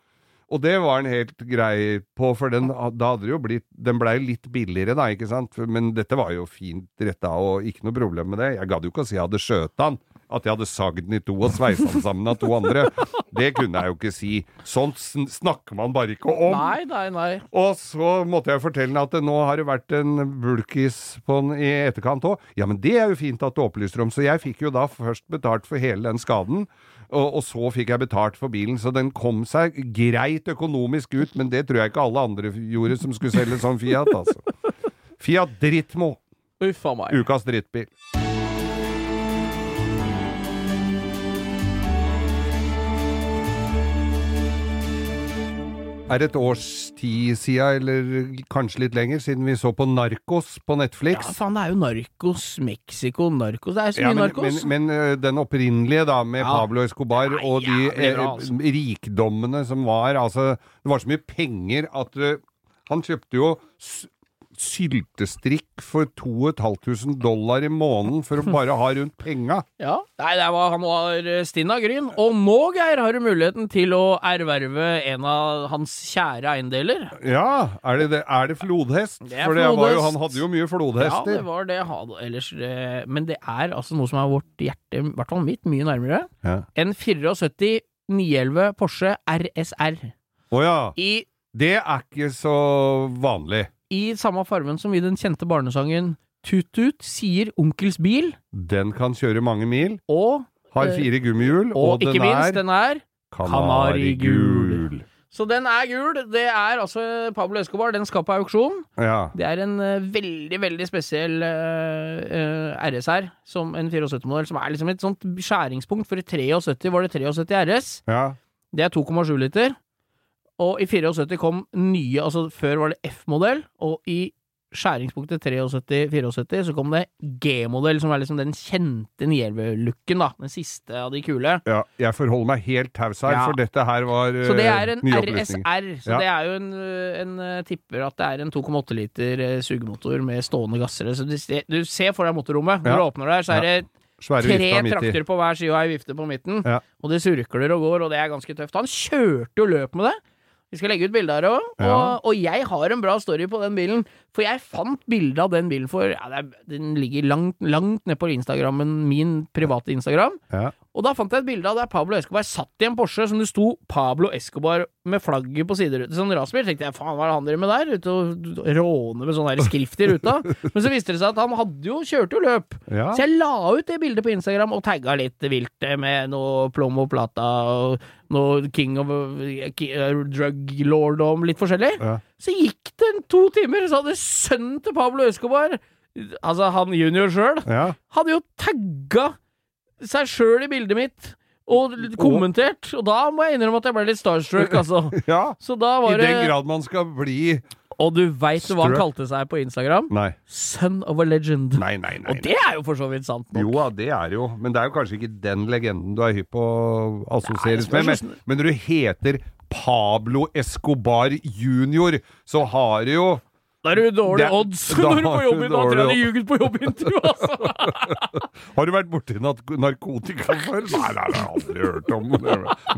Og det var han helt grei på, for den, da hadde det jo Den blei litt billigere, da, ikke sant? Men dette var jo fint retta, og ikke noe problem med det. Jeg gadd jo ikke å si jeg hadde skjøt han. At jeg hadde sagd den i to og sveisa den sammen av to andre. Det kunne jeg jo ikke si. Sånt snakker man bare ikke om. Nei, nei, nei. Og så måtte jeg fortelle henne at nå har det vært en bulkis på den i etterkant òg. Ja, men det er jo fint at du opplyser om, så jeg fikk jo da først betalt for hele den skaden. Og, og så fikk jeg betalt for bilen, så den kom seg greit økonomisk ut, men det tror jeg ikke alle andre gjorde som skulle selge sånn Fiat, altså. Fiat meg. ukas drittbil. Er det et års tid siden, eller kanskje litt lenger, siden vi så på Narkos på Netflix. Ja, faen, det er jo Narkos, Mexico, Narkos Det er så Ja, mye men, narkos. men, men den opprinnelige, da, med Ja. Pablo Escobar, Nei, og de ja, bra, eh, altså. rikdommene som var Altså, det var så mye penger at uh, han kjøpte jo syltestrikk for 2500 dollar i måneden for å bare ha rundt penga. [LAUGHS] Ja, Nei, det var, han var eh, stinn av gryn. Og nå, Geir, har du muligheten til å erverve en av hans kjære eiendeler. Ja, er det, det, er det flodhest? Det er For det var jo, han hadde jo mye flodhester. Ja, det var det. Ellers, eh, men det er altså noe som er vårt hjerte, i hvert fall mitt, mye nærmere. Ja. En 74 911 Porsche RSR. Å ja. I, Det er ikke så vanlig. I samme farven som i den kjente barnesangen Tut-tut sier Onkels bil, Den kan kjøre mange mil, og, har Eh, fire gummihjul, og, og den minst, den er kanarigul. Så den er gul. Det er altså Pablo Escobar. Den skal på auksjon. Ja. Det er en uh, veldig, veldig spesiell uh, uh, RS her, som en 74-modell, som er liksom et sånt skjæringspunkt. For i 73 var det 73 RS. ja. Det er 2,7 liter. Og i 74 kom nye, altså før var det F-modell, og i skjæringspunktet 73-74 så kom det G-modell, som er liksom den kjente 911-looken, da. Den siste av de kule. ja. Jeg forholder meg helt taus her, Ja. for dette her var Så det er eh, en. RSR. Så Ja. det er jo en, en øh, tipper at det er en 2,8 liter øh, sugemotor med stående gasser. Så du ser, du ser for deg motorrommet. Når du åpner der, så er det Svære tre trakter på hver side og ei vifte på midten. Og det surkler og går, og det er ganske tøft. Han kjørte jo løp med det. Vi skal legge ut bilde her òg. Ja. Og, og jeg har en bra story på den bilen. For jeg fant bilde av den bilen for ja, Den ligger langt, langt ned på Instagrammen, min private Instagram. Ja. Og da fant jeg et bilde av der Pablo Escobar satt i en Porsche som det sto Pablo Escobar med flagget på siderute. Sånn rasbil. tenkte jeg, faen, hva er det han driver med der? Ute og råne med sånn skrift i ruta. [LAUGHS] Men så viste det seg at han hadde jo, kjørte jo løp. Ja. Så jeg la ut det bildet på Instagram og tagga litt vilt med noe Plomo Plata og noe King of ki- eh, Drug Lord og litt forskjellig. Ja. Så gikk det en to timer, så hadde sønnen til Pablo Escobar, altså han junior sjøl, ja. hadde jo tagga seg sjøl i bildet mitt. Og kommentert, og da må jeg innrømme at jeg ble litt starstruck, altså. [LAUGHS] ja. Så da I var det den grad man skal bli Og du veit hva han kalte seg på Instagram? Nei. Son of a legend. Nei, nei, nei. Og det er jo for så vidt sant nok. Jo da, det er jo Men det er jo kanskje ikke den legenden du er hypp på å assosieres med. Men, men når du heter Pablo Escobar junior, så har du jo Da er du dårlig Det- odds [LAUGHS] når du på jobb i Da tror jeg ljuger på jobbintervju, altså. [LAUGHS] Har du vært borti narkotika før? Nei, nei, det har jeg aldri hørt om.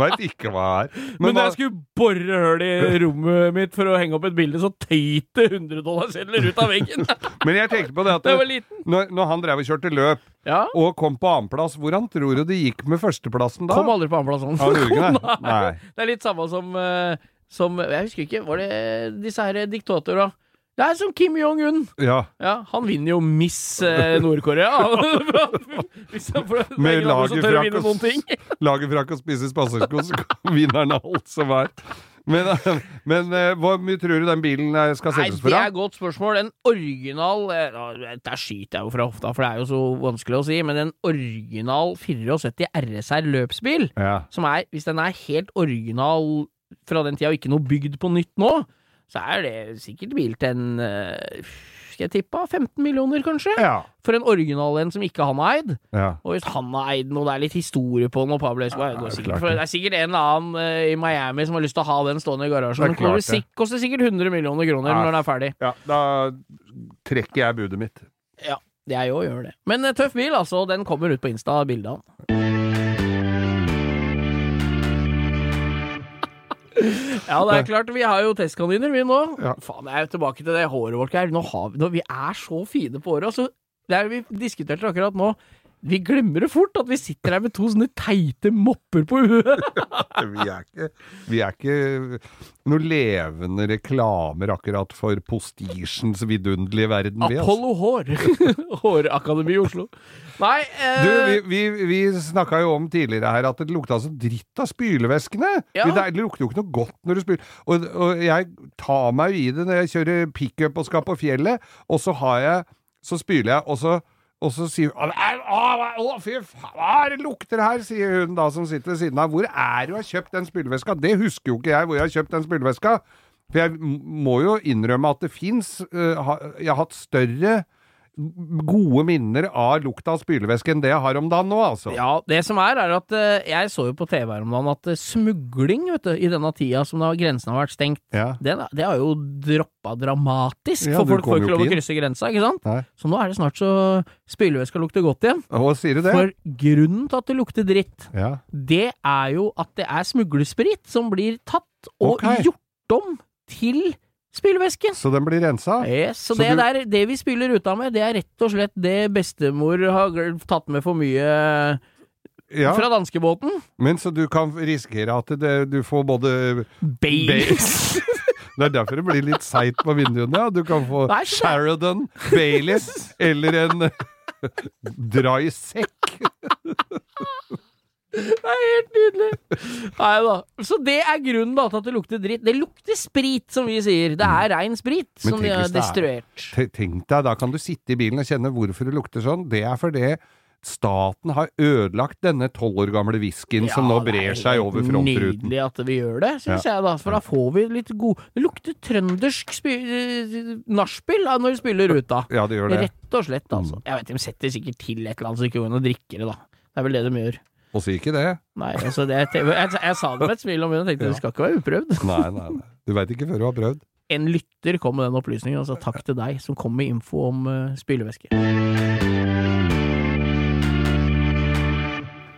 Veit ikke hva det er. Men da jeg skulle bore høl i rommet mitt for å henge opp et bilde, så tøyt det 100 dollarsedler ut av veggen. [LAUGHS] men jeg tenkte på det at det, når, når han drev og kjørte løp, Ja. og kom på annenplass, hvordan tror du det gikk med førsteplassen da? Kom aldri på annenplass sånn. Ikke det? Det er litt samme som, eh, som Jeg husker ikke, var det disse her diktatorene? Det er som Kim Jong-un. Ja. Ja, han vinner jo Miss eh, Nord-Korea. [LAUGHS] Med lagerfrakk og. Lagerfrakk og spise spasersko, så vinner han alt som er. Men, men eh, hvor mye tror du den bilen eh, skal Nei, for? det er et godt spørsmål. En original eh, ja, Der skyter jeg jo fra hofta, for det er jo så vanskelig å si. Men en original 74 RSR løpsbil, Ja. som er Hvis den er helt original fra den tida og ikke noe bygd på nytt nå, så er det sikkert bil til en eh, Skal jeg tippe 15 millioner, kanskje? Ja. For en original en som ikke han har eid. ja. Og hvis han har eid den, og det er litt historie på den, og Pablo Escobar Ja, det er sikkert, for det. er sikkert en eller annen eh, i Miami som har lyst til å ha den stående i garasjen. Det det. sik- koster sikkert 100 millioner kroner når den er ferdig. ja. Da trekker jeg budet mitt. Ja, jeg òg gjør det. Men eh, tøff bil, altså. Den kommer ut på Insta, bildet av den. Ja, det er klart. Vi har jo testkaniner, vi nå. Ja. Faen, jeg er jo tilbake til det håret vårt. Nå har vi, nå, vi er så fine på håret. Altså, det er vi diskuterte akkurat nå. Vi glemmer det fort, at vi sitter her med to sånne teite mopper på huet. [LAUGHS] Vi er ikke, vi er ikke noen levende reklamer akkurat for postisjens vidunderlige verden, vi. Altså. Apollo Hår. [LAUGHS] Hårakademi i Oslo. Nei eh, Du, vi, vi, vi snakka jo om tidligere her at det lukta så dritt av spylevæskene. Ja. Det, det lukter jo ikke noe godt når du spyler. Og, og jeg tar meg jo i det når jeg kjører pickup og skal på fjellet, og så har jeg Så spyler jeg, og så og så sier hun «Å, fy faen, hva er det lukter her, sier hun da som sitter ved siden av. Hvor er du har kjøpt den spylevæska? Det husker jo ikke jeg hvor jeg har kjøpt den spylevæska. For jeg må jo innrømme at det fins Jeg har hatt større gode minner av lukta av spylevæske enn det jeg har om dagen nå, altså. Ja, det som er, er at eh, jeg så jo på TV her om dagen at eh, smugling, vet du, i denne tida som da grensen har vært stengt, Ja. det, det har jo droppa dramatisk, Ja, for folk får ikke lov å krysse grensa, ikke sant? Nei. Så nå er det snart så spylevæska lukter godt igjen. Hva sier du det? For grunnen til at det lukter dritt, Ja. det er jo at det er smuglesprit som blir tatt og okay. gjort om til spylevæske. Så den blir rensa? Yes, så, Så det, du- der, det vi spyler ruta med, det er rett og slett det bestemor har tatt med for mye Ja. fra danskebåten. Men så du kan risikere at det, du får både Baileys. [LAUGHS] Det er derfor det blir litt seigt på vinduene. Ja. Du kan få Sheridan, Baileys eller en [LAUGHS] dry sekk. Det er helt nydelig! Nei da. Så det er grunnen da til at det lukter dritt. Det lukter sprit, som vi sier. Det er rein sprit som de har er- destruert. Tenk deg, da kan du sitte i bilen og kjenne hvorfor det lukter sånn. Det er fordi staten har ødelagt denne tolv år gamle whiskyen som nå brer seg over frontruten. Nydelig at vi gjør det, syns jeg, da. For da får vi litt god Det lukter trøndersk eh, nachspiel når vi spiller ruta. Ja, det gjør det. Rett og slett, altså. Jeg vet, De setter sikkert til et eller annet så ikke går inn og drikker det, da. Det er vel det de gjør. Og si ikke det. Nei, altså det, jeg, jeg, jeg sa det med et smil om munnen og tenkte Ja. det skal ikke være uprøvd. Nei, nei, nei. Du veit ikke før du har prøvd. En lytter kom med den opplysningen, altså takk til deg som kom med info om uh, spylevæske.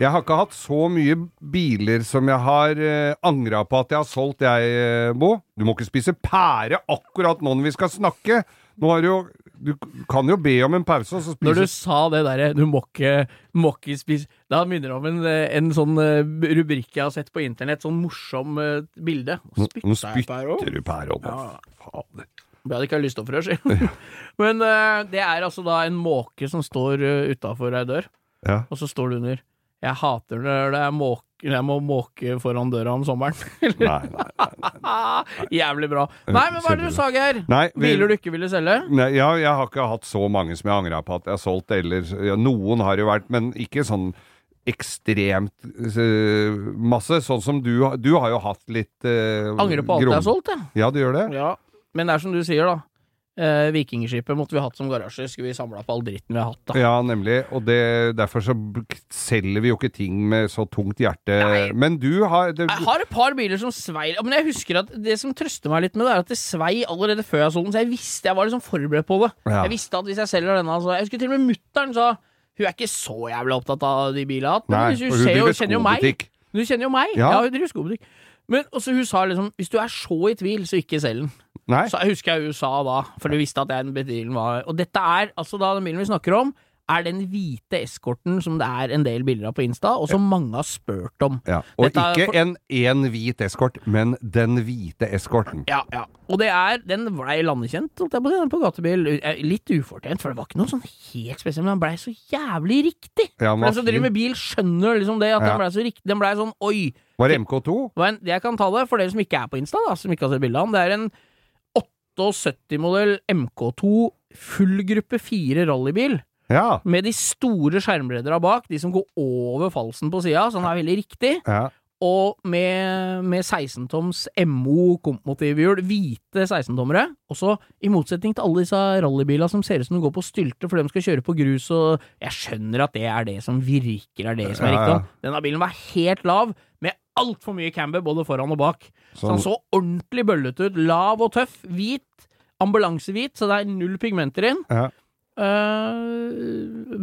Jeg har ikke hatt så mye biler som jeg har uh, angra på at jeg har solgt, jeg, eh, Bo. Du må ikke spise pære akkurat nå når vi skal snakke. Nå har du jo Du kan jo be om en pause, og så Når du sa det derre 'du må ikke, må ikke spise' Da minner det om en, eh, en sånn eh, rubrikk jeg har sett på internett, sånn morsom uh, bilde. Nå, nå Spytter du pære òg. Ja. Fader. Jeg hadde ikke lyst til å frø, si. [LAUGHS] Men uh, det er altså da en måke som står uh, utafor ei dør, Ja. og så står det under 'Jeg hater når det er måke, jeg må måke foran døra om sommeren'. [LAUGHS] Nei, nei. [LAUGHS] Jævlig bra. Nei, men hva er det du sa, Geir? Nei, vi- Biler du ikke ville selge? Nei, ja, jeg har ikke hatt så mange som jeg angra på at jeg har solgt, eller ja, Noen har jo vært, men ikke sånn ekstremt uh, masse. Sånn som du Du har jo hatt litt uh, Angrer på alt jeg har solgt, jeg. Ja, du gjør det? Ja. Men det er som du sier, da. Eh, Vikingskipet måtte vi hatt som garasje. Skulle vi samla på all dritten vi har hatt, da. Ja, nemlig. Og det, derfor så selger vi jo ikke ting med så tungt hjerte. Nei. Men du har det, Jeg har et par biler som svei Men jeg husker at det som trøster meg litt med det, er at det svei allerede før jeg solgte den. Så jeg visste, jeg var liksom forberedt på det. Ja. Jeg visste at hvis jeg selger denne så Jeg husker til og med mutter'n sa hun er ikke så jævlig opptatt av de bilene hun, hun ser driver skobutikk. Du kjenner jo meg. Ja. Ja, hun driver skobutikk. Men også hun sa liksom Hvis du er så i tvil, så ikke selg den. Nei? Så jeg husker jeg USA da, for du visste at den bilen var Og dette er altså da den bilen vi snakker om, er den hvite eskorten som det er en del bilder av på Insta, og som mange har spurt om. Ja. Og Dette ikke for- en, en hvit eskort, men den hvite eskorten. Ja, ja. Og det er Den blei landekjent, holdt jeg på å på gatebil. Eh, Litt ufortjent, for det var ikke noe sånn helt spesielt, men den blei så jævlig riktig. Ja, den som driver med bil, skjønner liksom det, at Ja. den blei så riktig. Den blei sånn oi. Var det MK2? Hva en- Jeg kan ta det for dere som ikke er på Insta, da, som ikke har sett bildet av den. Det er en 78-modell MK2 full gruppe 4 rallybil. Ja. Med de store skjermbreddene bak, de som går over falsen på sida, så den er veldig riktig. ja. Og med, med 16-toms MO kompmotivhjul, hvite 16-tommere. Og så, i motsetning til alle disse rallybilene som ser ut som de går på stylter fordi de skal kjøre på grus, og jeg skjønner at det er det som virker er det som er riktig. Denne bilen var helt lav, altfor mye camber både foran og bak. Så Sånn. han så ordentlig bøllete ut. Lav og tøff. Hvit. Ambulansehvit, så det er null pigmenter inn. Ja. Uh,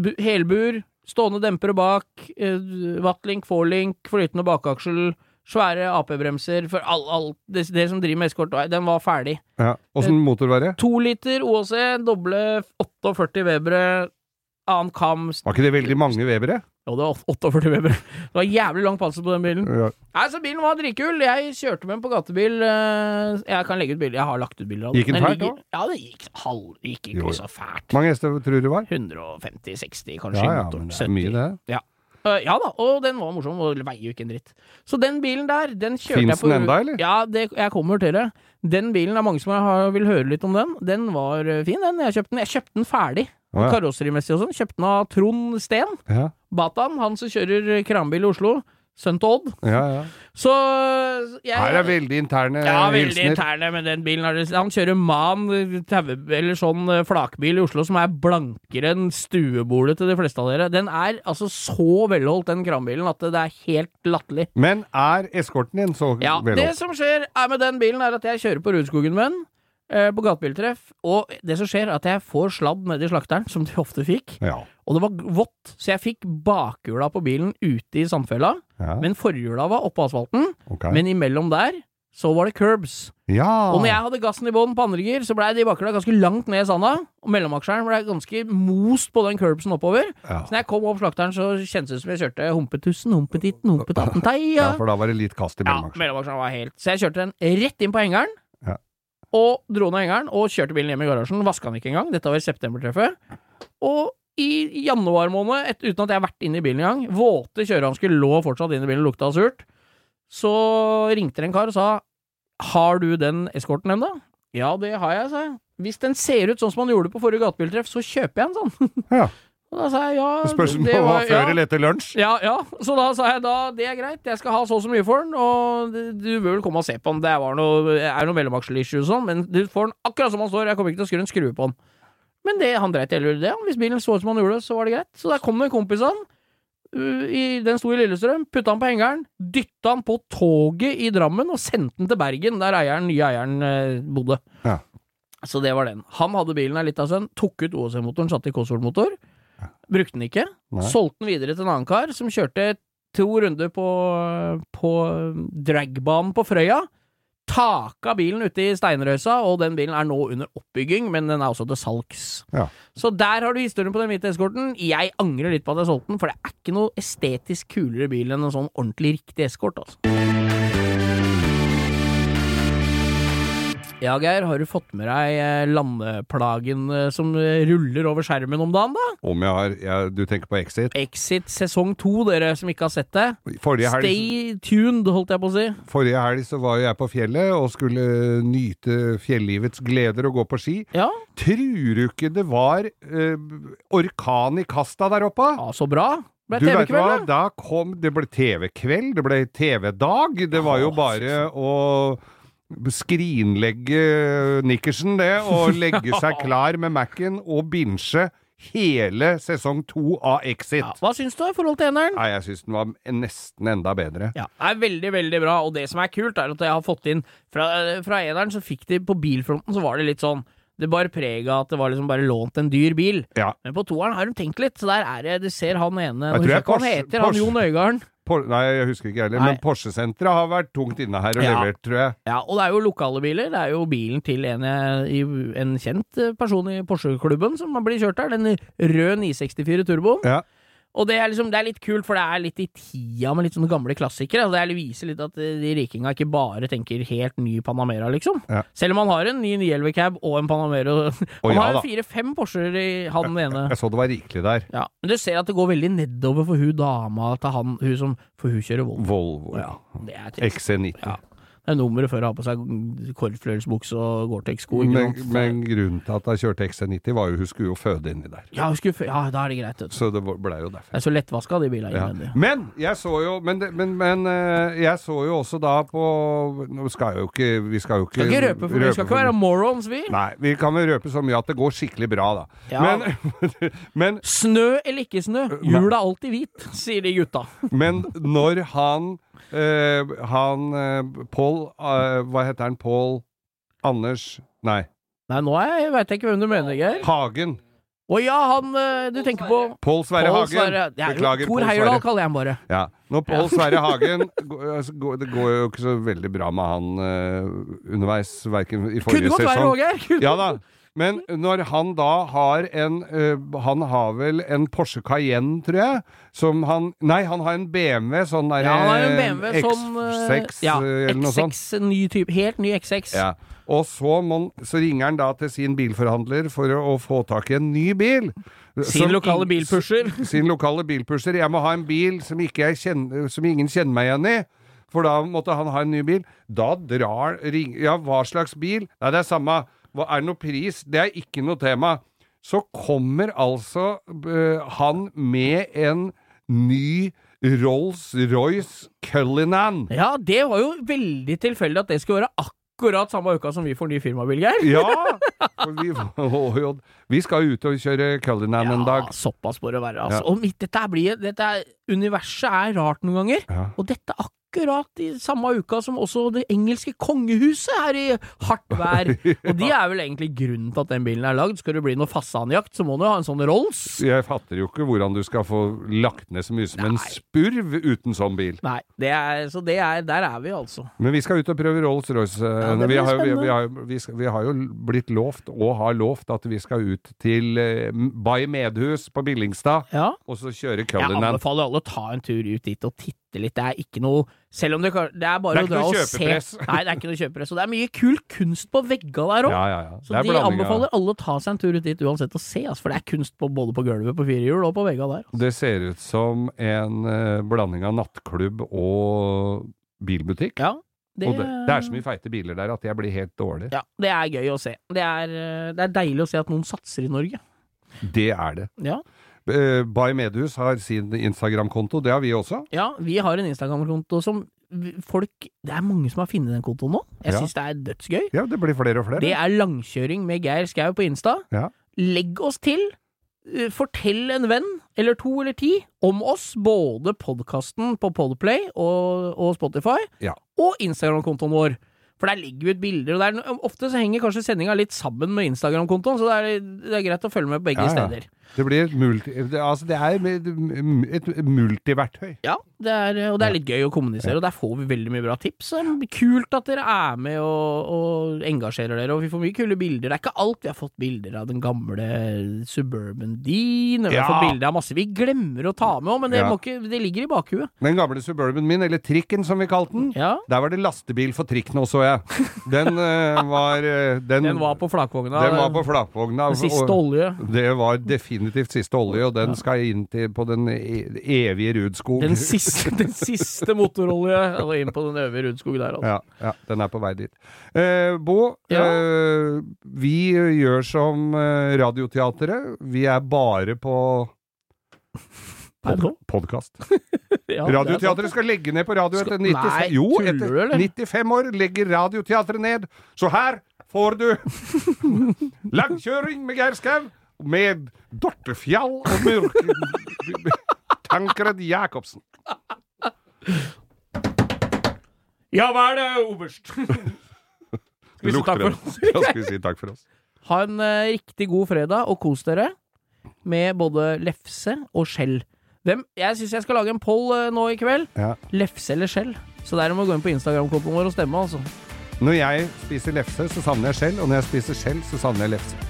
bu- helbur, stående dempere bak, uh, Watlink, Forlink, flytende bakaksel, svære AP-bremser for all, all, det, det som driver med eskort, den var ferdig. ja. Åssen motor var det? To liter OAC, doble 48 Webere, annen kam Var ikke det veldig mange Webere? Jo, det var 48 Weber. Det var jævlig lang panser på den bilen. Ja. Nei, så Bilen var dritkul. Jeg kjørte med den på gatebil. eh, Jeg kan legge ut bilder. Jeg har lagt ut bilder av den. Gikk den fælt òg? Ja, det gikk halv... Gikk ikke Jo. så fælt. Mange hester tror du det var? 150-60, kanskje. Ja ja, men det er mye, det. Ja. Uh, ja da, og den var morsom, og veier jo ikke en dritt. Så den bilen der, den kjørte Finns jeg på den enda, eller? Ja, det, jeg kommer til det. Den bilen, det er mange som har, vil høre litt om den. Den var øh, fin, den. Jeg kjøpte den, jeg kjøpte den ferdig. Å, ja. Karosserimessig og sånn. Kjøpte den av Trond Steen. Ja. Batan, han som kjører kranbil i Oslo. Sønn til Odd. Ja, ja. Så jeg Her er veldig interne ja, veldig hilsener. interne med den bilen. Han kjører Man taue, eller sånn eh, flakbil i Oslo som er blankere enn stuebordet til de fleste av dere. Den er altså så velholdt, den kranbilen, at det er helt latterlig. Men er eskorten din så Ja, det som skjer er med den bilen, er at jeg kjører på Rudskogen med den. Eh, På gatebiltreff. Og det som skjer, er at jeg får sladd nedi slakteren, som de ofte fikk. Ja. Og det var vått, så jeg fikk bakhjula på bilen ute i sandfella. ja. Men forhjula var oppå asfalten. Okay. Men imellom der så var det curbs. ja. Og når jeg hadde gassen i bånn på andre gir, så blei de bakhjula ganske langt ned i sanda. Og mellomaksjeren blei ganske most på den curbsen oppover. ja. Så når jeg kom opp slakteren, så kjentes det som jeg kjørte humpetussen, humpetitten, humpetatten, ja, for da var det litt kast i Ja, mellomaksjeren var helt Så jeg kjørte den rett inn på hengeren. Og dro ned hengeren og kjørte bilen hjem i garasjen. Vaska den ikke engang. Dette var septembertreffet. Og i januar måned, et, uten at jeg har vært inne i bilen engang, våte kjørehansker lå fortsatt inne i bilen og lukta surt, så ringte det en kar og sa Har du den eskorten ennå? Ja, det har jeg, sa jeg. Hvis den ser ut sånn som han gjorde på forrige gatebiltreff, så kjøper jeg en sånn. [LAUGHS] Ja. Og da sa jeg ja. Spørs om det var før ja. eller etter lunsj. Ja, ja. Så da sa jeg da det er greit, jeg skal ha så og så mye for den, og du bør vel komme og se på den. Det var noe, er noe mellomaksel-issue og sånn, men du får den akkurat som han står, jeg kommer ikke til å skru en skrue på den. Men det, han dreit i det. Hvis bilen så ut som han gjorde, så var det greit. Så der kom det en kompis av han. uh, Den sto i Lillestrøm, putta han på hengeren, dytta han på toget i Drammen og sendte den til Bergen, der eieren, nye eieren eh, bodde. Ja. Så det var den. Han hadde bilen ei lita stund, tok ut OSM-motoren, satte i Cosworth-motor. Brukte den ikke. Nei. Solgte den videre til en annen kar som kjørte to runder på, på dragbanen på Frøya. Taka bilen ute i Steinrøysa, og den bilen er nå under oppbygging, men den er også til salgs. Ja. Så der har du historien på den hvite eskorten. Jeg angrer litt på at jeg solgte den, for det er ikke noe estetisk kulere bil enn en sånn ordentlig riktig eskort, altså. Ja, Geir, har du fått med deg eh, landeplagen eh, som eh, ruller over skjermen om dagen, da? Om jeg har jeg, Du tenker på Exit? Exit sesong to, dere som ikke har sett det. Forrige helg, Stay tuned, holdt jeg på å si. forrige helg så var jeg på fjellet og skulle nyte fjellivets gleder og gå på ski. Ja, Tror du ikke det var eh, orkan i kasta der oppe? ja så bra. Du vet hva, da kom Det ble TV-kveld, det ble TV-dag. Det var jo bare å skrinlegge nikkersen, det, og [LAUGHS] legge seg klar med Mac-en og binche hele sesong to av Exit. Ja, hva syns du i forhold til eneren? Ja, jeg syns den var nesten enda bedre. Ja, det er veldig, veldig bra, og det som er kult, er at jeg har fått inn Fra, fra eneren så fikk de på bilfronten, så var det litt sånn Det bar preg av at det var liksom bare lånt en dyr bil. Ja. Men på toeren har de tenkt litt, så der er det Du ser han ene Jeg tror jeg hva han Porsche- heter, han Jon Øigarden. Por nei, jeg husker ikke heller, men Porsche-senteret har vært tungt inne her og Ja. levert, tror jeg. Ja, og det er jo lokale biler. Det er jo bilen til en, en kjent eh, person i Porsche-klubben som blir kjørt her. Den røde 964 Turboen. Ja. Og det er liksom, det er litt kult, for det er litt i tida med litt sånne gamle klassikere. Og det er, viser litt at eh, de rikinga ikke bare tenker helt ny Panamera, liksom. Ja. Selv om han har en ny 911 Cab og en Panamera. Han ja har fire-fem Porscher i han ene. Jeg så det var rikelig der. Ja. Men du ser at det går veldig nedover for hun dama til han, hun som For hun kjører Volvo. Volvo. Ja, det er trist. XC90. Det er nummeret før å har på seg kortfløyelsbukse og Gore-Tex-sko. Men, men grunnen til at jeg kjørte XC90, var jo hun skulle jo føde inni der. Ja, hun skulle, ja, da er det greit. Så det blei jo derfor. Det er så lettvaska, de bilene Ja. innvendig. Men jeg så jo Men, men, men eh, jeg så jo også da på Nå skal jo ikke Vi skal jo ikke Skal ikke røpe, for vi skal ikke være morons, vi. Nei, vi kan vel røpe så mye at det går skikkelig bra, da. Ja. Men, [LAUGHS] men, Snø eller ikke snø, jula er alltid hvit, sier de gutta. men når han eh, Han Paul Pål eh, Hva heter han? Pål Anders Nei, Nei, nå veit jeg ikke hvem du mener, Geir. Hagen. Å ja, han eh, du tenker på Pål Sverre Hagen. Sverre- Ja, Beklager, Tor Heyerdahl kaller jeg ham bare. Ja. Når Pål [LAUGHS] Sverre Hagen går- altså, Det går jo ikke så veldig bra med han eh, underveis, verken i forrige sesong Kunne godt være Geir. Ja da. Men når han da har en øh, Han har vel en Porsche Cayenne, tror jeg, som han Nei, han har en BMW, sånn derre Ja, sånn eh, X6 ja, eller noe sånt. X6, ny type, helt ny X6. Ja. Og så, må, så ringer han da til sin bilforhandler for å, å få tak i en ny bil. Sin Som lokale bilpusher. [LAUGHS] Sin lokale bilpusher. Jeg må ha en bil som, ikke jeg kjenner, som ingen kjenner meg igjen i. For da måtte han ha en ny bil. Da drar ring, Ja, hva slags bil? Nei, det er samme. Hva er noe pris? Det er ikke noe tema. Så kommer altså uh, han med en ny Rolls-Royce Cullinan. Ja, det var jo veldig tilfeldig at det skulle være akkurat samme uka som vi får ny firmabil, Geir. Ja! [LAUGHS] for Vi, var jo, vi skal ut og kjøre Cullinan en dag. såpass må det være. Altså. Ja. Og mitt, dette blir dette er, Universet er rart noen ganger. Ja. Og dette akkurat i samme uka som også det engelske kongehuset er i hardt vær. [LAUGHS] Og de er vel egentlig grunnen til at den bilen er lagd. Skal det bli noe fasanjakt, så må du ha en sånn Rolls. Jeg fatter jo ikke hvordan du skal få lagt ned så mye som en spurv uten sånn bil. Nei, det er, så det er, der er vi altså. Men vi skal ut og prøve Rolls-Royce. Ja, det vi, vi, vi, vi har jo blitt lovt, og har lovt, at vi skal ut til eh, Bay Medhus på Billingstad, Ja. og så kjøre Jeg anbefaler alle å ta en tur ut dit og titte litt. Det er ikke noe Selv om det, det er bare Det er å dra og se. Nei, det er ikke noe kjøpepress. Og det er mye kul kunst på vegga der òg. Ja, ja, ja. Så de blanding anbefaler alle å ta seg en tur ut dit uansett og se, altså, for det er kunst på, både på gulvet på firehjul og på vegga der. Altså. Det ser ut som en uh, blanding av nattklubb og bilbutikk. Ja, det, og det, det er så mye feite biler der at jeg blir helt dårlig. ja, det er gøy å se. Det er, eh, det er deilig å se at noen satser i Norge. Det er det. Ja, Uh, Bay Medhus har sin Instagram-konto, det har vi også. ja vi har en Instagram-konto som folk Det er mange som har funnet den kontoen nå. Jeg Ja. syns det er dødsgøy. Ja, det blir flere og flere. Det er langkjøring med Geir Skau på Insta. Ja. Legg oss til. Eh, Fortell en venn, eller to eller ti, om oss. Både podkasten på Podplay og, og Spotify, Ja. og Instagram-kontoen vår. For der legger vi ut bilder, og det er, ofte så henger kanskje sendinga litt sammen med Instagram-kontoen, så det er, det er greit å følge med på begge Ja, ja. steder. Det multi... Altså, det er et multiverktøy. Ja, det er, og det er litt gøy å kommunisere, og der får vi veldig mye bra tips. Kult at dere er med og, og engasjerer dere, og vi får mye kule bilder. Det er ikke alt. Vi har fått bilder av den gamle Suburban Dean, og vi har fått bilder av masse vi glemmer å ta med òg, men det, Ja. må ikke, det ligger i bakhuet. Den gamle Suburban min, eller trikken som vi kalte den, Ja, der var det lastebil for trikk nå, så jeg. Den eh, var eh, den, den var på flakvogna. den var på flakvogna. den siste olje. Det var definitivt siste olje, og den skal inn til på den e evige Rudskog. Den siste, den siste motorolje, og inn på den evige Rudskog der, altså. Ja, ja, den er på vei dit. Eh, Bo, Ja. eh, vi gjør som eh, Radioteatret. Vi er bare på [LAUGHS] Er podkast. Ja. Radioteatret skal legge ned på radio etter 95 Nei, Jo, etter du, 95 år legger Radioteatret ned. Så her får du [LAUGHS] langkjøring med Geir Skau med Dorte Fjall og Mørke [LAUGHS] Tankred Jacobsen. Ja, hva er det, oberst? [LAUGHS] Skal vi si Lukter takk for det. oss? Da skal vi si takk for oss. [LAUGHS] Ha en eh, riktig god fredag, og kos dere med både lefse og skjell. Hvem, jeg syns jeg skal lage en poll eh, nå i kveld. Ja. Lefse eller skjell? Så der må du gå inn på Instagram-kontoen vår og stemme, altså. Når jeg spiser lefse, så savner jeg skjell, og når jeg spiser skjell, så savner jeg lefse.